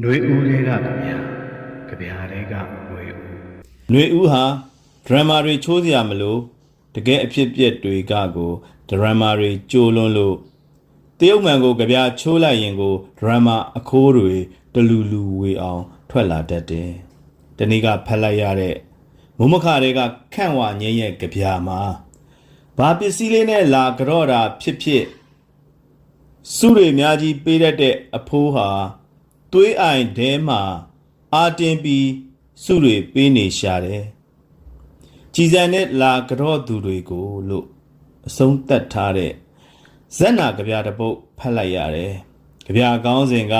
ຫນွေဦးတွေကကြဗျာကြဗျာတွေကຫນွေဦး ຫນွေဦးဟာဒရမာတွေချိုးစရာမလိုတကယ်အဖြစ်ပြက်တွေကကိုဒရမာတွေကြိုးလွန်းလို့တရုတ်မှန်ကိုကြပြချိုးလိုက်ရင်ကိုဒရမာအခိုးတွေတလူလူဝေအောင်ထွက်လာတတ်တယ်။တနေ့ကဖက်လိုက်ရတဲ့မုံမခတွေကခန့်ဝငင်းရဲ့ကြပြမှာဘာပစ္စည်းလေးနဲ့လာကြော့တာဖြစ်ဖြစ်စုတွေအများကြီးပေးတတ်တဲ့အဖိုးဟာ သွေးအိုင်ထဲမှာအာတင်ပြီးစုတွေပေးနေရှာတယ်။ကြည်စံနဲ့လာကြော့သူတွေကိုလို့အဆုံးသတ်ထားတဲ့ဇက်နာကြပြတစ်ပုတ်ဖတ်လိုက်ရတယ်။ကြပြကောင်းစဉ်က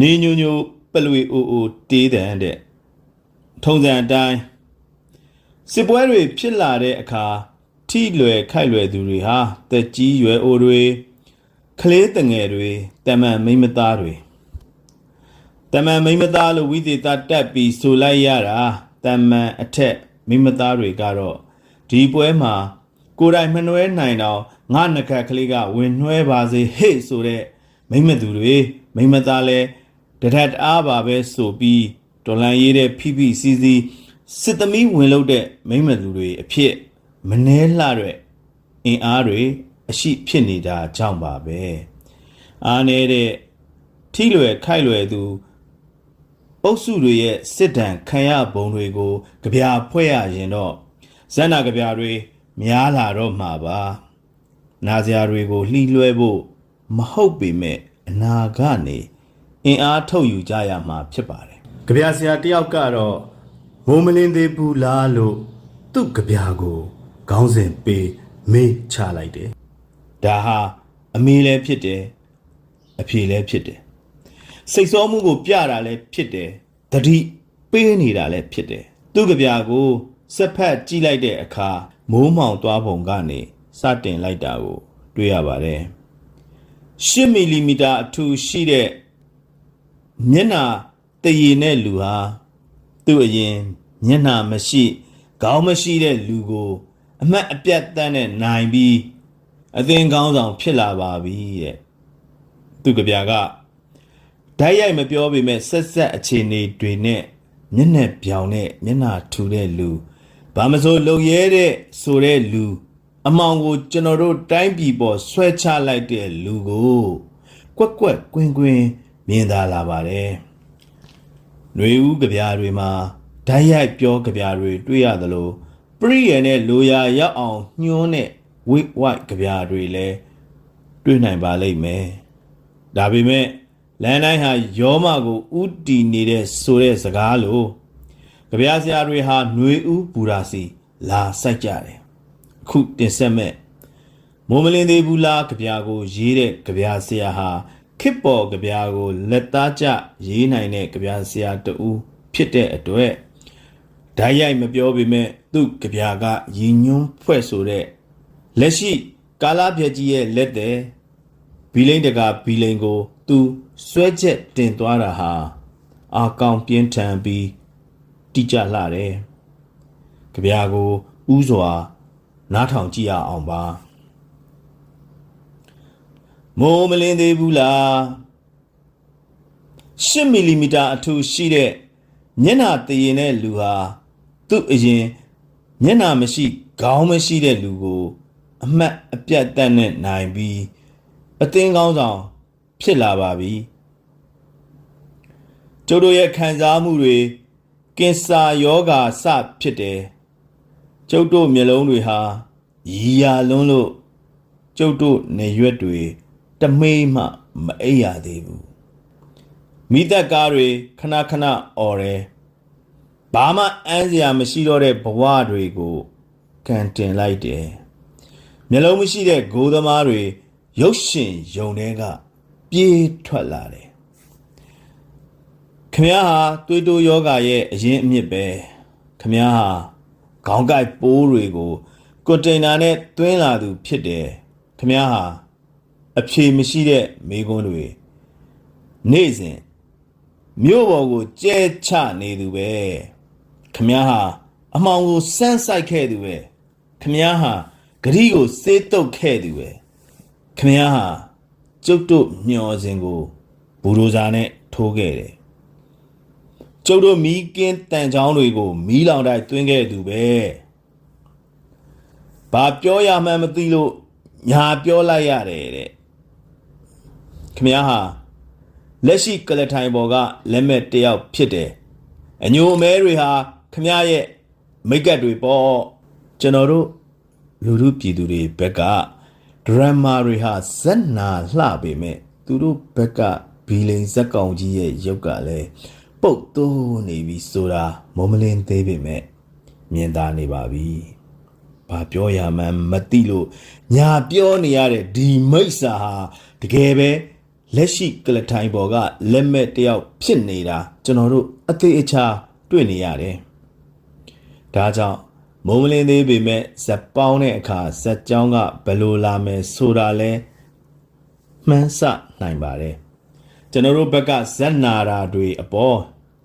နေညိုညိုပလွေအိုအိုတေးတဲ့တဲ့ထုံစံအတိုင်းစစ်ပွဲတွေဖြစ်လာတဲ့အခါထိလွယ်ခိုက်လွယ်သူတွေဟာတက်ကြီးရွယ်အိုတွေကလေးတငယ်တွေတမန်မိန်းမသားတွေ တမန်မိန်းမသားလို့ဝိသေသတက်ပြီးဆိုလိုက်ရတာတမန်အထက်မိန်းမသားတွေကတော့ဒီပွဲမှာကိုယ်တိုင်မနှွဲနိုင်တော့ငါနခတ်ကလေးကဝင်နှွဲပါစေဟေ့ဆိုတဲ့မိန်းမသူတွေမိန်းမသားလဲတထက်အားပါပဲဆိုပြီးတော်လန်ရေးတဲ့ဖိဖိစီစီစစ်သမီးဝင်လို့တဲ့မိန်းမသူတွေအဖြစ်မနှဲလှတဲ့အင်အားတွေအရှိဖြစ်နေတာကြောင့်ပါပဲအားနေတဲ့ထိလွယ်ခိုက်လွယ်သူ အုပ်စုတွေရဲ့စစ်တမ်းခံရပုံတွေကိုကြပြဖွဲ့ရရင်တော့ဇန္နာကြပြတွေများလာတော့မှာပါနာဇရာတွေကိုလှီးလွှဲဖို့မဟုတ်ပေမဲ့အနာကနေအင်အားထုတ်ယူကြရမှာဖြစ်ပါတယ်ကြပြဆရာတယောက်ကတော့မိုးမလင်းသေးဘူးလားလို့သူ့ကြပြကိုခေါင်းစဉ်ပေးမေးချလိုက်တယ်ဒါဟာအမေလည်းဖြစ်တယ်အဖေလည်းဖြစ်တယ် စိတ်ဆောမှုကိုပြတာလည်းဖြစ်တယ်တတိပေးနေတာလည်းဖြစ်တယ်သူ့ကြပြကိုစက်ဖက်ကြည့်လိုက်တဲ့အခါမိုးမောင်သွားပုံကနေစတင်လိုက်တာကို တွေ့ရပါတယ်10မီလီမီတာအထူရှိတဲ့မျက်နှာတရည်နဲ့လူဟာသူ့အရင်မျက်နှာမရှိခေါင်းမရှိတဲ့လူကို အမှတ်အပြတ်တန်းနဲ့နိုင်ပြီးအသင်ကောင်းဆောင်ဖြစ်လာပါပြီတဲ့သူကဗျာက ဓာတ်ရိုက်မပြောပေမဲ့ဆက်ဆက်အခြေအနေတွေနဲ့မျက်နှာပြောင်နဲ့မျက်နှာထူတဲ့လူဘာမစိုးလုံရဲတဲ့ဆိုတဲ့လူ အမောင်ကိုကျွန်တော်တို့တိုင်းပြည်ပေါ်ဆွဲချလိုက်တဲ့လူကိုကွက်ကွက်ကွင်းကွင်းမြင်သာလာပါတယ်။ຫນွေဦးကြပြားတွေမှာဓာတ်ရိုက်ပြောကြပြားတွေတွေ့ရသလိုပရိယနဲ့လိုရာရောက်အောင်ညှိုးနဲ့ဝိဝိုက်ကြပြားတွေလည်းတွေ့နိုင်ပါလိမ့်မယ်။ဒါပေမဲ့ လန်တိုင်းဟာယောမကိုဥတီနေတဲ့ဆိုတဲ့စကားလို့ကြပြားဆရာတွေဟာຫນွေဦးပူရာစီလာစိုက်ကြတယ်။အခုတင်ဆက်မဲ့မိုးမလင်းသေးဘူးလားကြပြားကိုရေးတဲ့ကြပြားဆရာဟာခစ်ပေါ်ကြပြားကိုလက်သားကျရေးနိုင်တဲ့ကြပြားဆရာတူဖြစ်တဲ့အတွက်ဓာတ်ရိုက်မပြောပေမဲ့သူ့ကြပြားကရည်ညွှန်းဖွဲ့ဆိုတဲ့လက်ရှိကာလာပြက်ကြီးရဲ့လက်တဲ့ဘီလိန်တကာဘီလိန်ကို သူဆွဲချက်တင်သွားတာဟာအာကောင်ပြင်းထန်ပြီးတိကျလှတယ်ကြပြားကိုဥစွာ နားထောင်ကြည့်ရအောင်ပါမိုးမလင်းသေးဘူးလား10မီလီမီတာအထူရှိတဲ့မျက်နှာတည်ရင်တဲ့လူဟာသူ့အရင်မျက်နှာမရှိခေါင်းမရှိတဲ့လူကို အမှတ်အပြတ်တတ်နဲ့နိုင်ပြီးအသင်းကောင်းဆောင် ဖြစ်လာပါပြီကျုပ်တို့ရဲ့ခံစားမှုတွေကင်ဆာယောဂါစဖြစ်တယ်ကျုပ်တို့မျက်လုံးတွေဟာရီယာလွန်းလို့ကျုပ်တို့နေရွက်တွေတမေးမှမအိပ်ရသေးဘူးမိသက်ကားတွေခဏခဏអော်တယ်ဘာမှအမ်းစရာမရှိတော့တဲ့ဘဝတွေကိုကန်တင်လိုက်တယ်မျက်လုံးမရှိတဲ့ဂိုးသမားတွေရုပ်ရှင်ယုံတွေက ပြေးထွက်လာတယ်ခမည်းဟာသွေးတိုးယောဂရဲ့အရင်အမြစ်ပဲခမည်းဟာခေါင်းကိုက်ပိုးတွေကိုကွန်တိန်နာနဲ့သွင်းလာသူဖြစ်တယ်ခမည်းဟာအဖြေမရှိတဲ့မိကွန်းတွေနေ့စဉ်မြို့ပေါ်ကိုကြဲချနေသူပဲခမည်းဟာအမောင်ကိုစမ်းဆိုင်ခဲ့သူပဲခမည်းဟာဂရီကိုစေးတုတ်ခဲ့သူပဲခမည်းဟာ ကျုပ်တို့မျောစဉ်ကိုဘူရိုဇာနဲ့ထိုးခဲ့တယ်ကျုပ်တို့မီးကင်းတန်ချောင်းတွေကိုမီးလောင်တိုင်းသွင်းခဲ့သူပဲဘာပြောရမှန်းမသိလို့ညာပြောလိုက်ရတယ်တဲ့ခမည်းဟာလက်ရှိကလထိုင်ပေါ်ကလက်မဲ့တစ်ယောက်ဖြစ်တယ်အညိုအမဲတွေဟာခမည်းရဲ့မိတ်ကပ်တွေပေါ့ကျွန်တော်တို့လူလူပြည်သူတွေဘက်က ဒရမာတွေဟာဇက်နာလှပေမဲ့သူတို့ဘက်ကဘီလိန်ဇက်ကောင်ကြီးရဲ့ရုပ်ကလည်းပုတ်တိုးနေပြီဆိုတာမုံမလင်းသေးပေမဲ့မြင်သာနေပါပြီ။ဘာပြောရမှန်းမသိလို့ညာပြောနေရတဲ့ဒီမိစ္ဆာဟာတကယ်ပဲလက်ရှိကလထိုင်ပေါ်ကလက်မဲ့တယောက်ဖြစ်နေတာကျွန်တော်တို့အသေးအချာတွေ့နေရတယ်။ဒါကြောင့် မုံမလင်းသေးပေမဲ့ဇက်ပေါင်းတဲ့အခါဇက်ကြောင်းကဘယ်လိုလာမယ်ဆိုတာလဲမှန်းဆနိုင်ပါတယ်။ကျွန်တော်တို့ဘက်ကဇက်နာတာတွေအပေါ်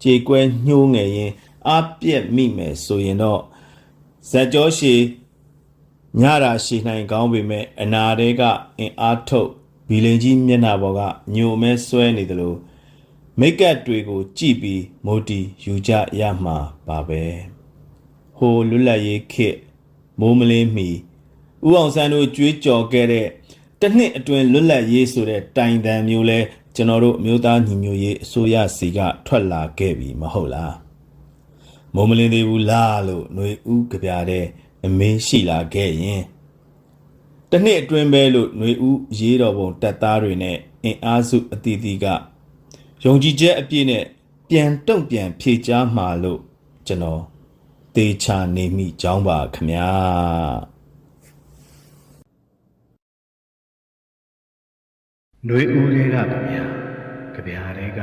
ကြေကွဲညှိုးငယ်ရင်အပြက်မိမယ်ဆိုရင်တော့ဇက်ကြောရှည်ညတာရှည်နိုင်ကောင်းပေမဲ့အနာတဲကအင်အားထုတ်ဘီလင်ကြီးမျက်နှာပေါ်ကညိုမဲဆွဲနေတယ်လို့မိတ်ကပ်တွေကိုကြည့်ပြီးမိုတီယူကြရမှာပါပဲ ဟိုလွတ်လပ်ရေးခေတ်မိုးမလင်းမီဦးအောင်ဆန်းတို့ကြွေးကြော်ခဲ့တဲ့တစ်နှစ်အတွင်းလွတ်လပ်ရေးဆိုတဲ့တိုင်တန်မျိုးလဲကျွန်တော်တို့အမျိုးသားညီညွတ်ရေးအစိုးရစီကထွက်လာခဲ့ပြီမဟုတ်လားမုံမလင်းသေးဘူးလားလို့ຫນွေဦးကြပြတဲ့အမေးရှိလာခဲ့ရင်တစ်နှစ်အတွင်းပဲလို့ຫນွေဦးရေးတော်ပုံတက်သားတွေနဲ့အင်အားစုအသီးသီးကယုံကြည်ချက်အပြည့်နဲ့ပြန်တုံ့ပြန်ဖြေချားမှာလို့ကျွန်တော် သေချာနေမိကြောင်းပါခမညာနှွေဦးလေးကခမညာကြပြားလေးက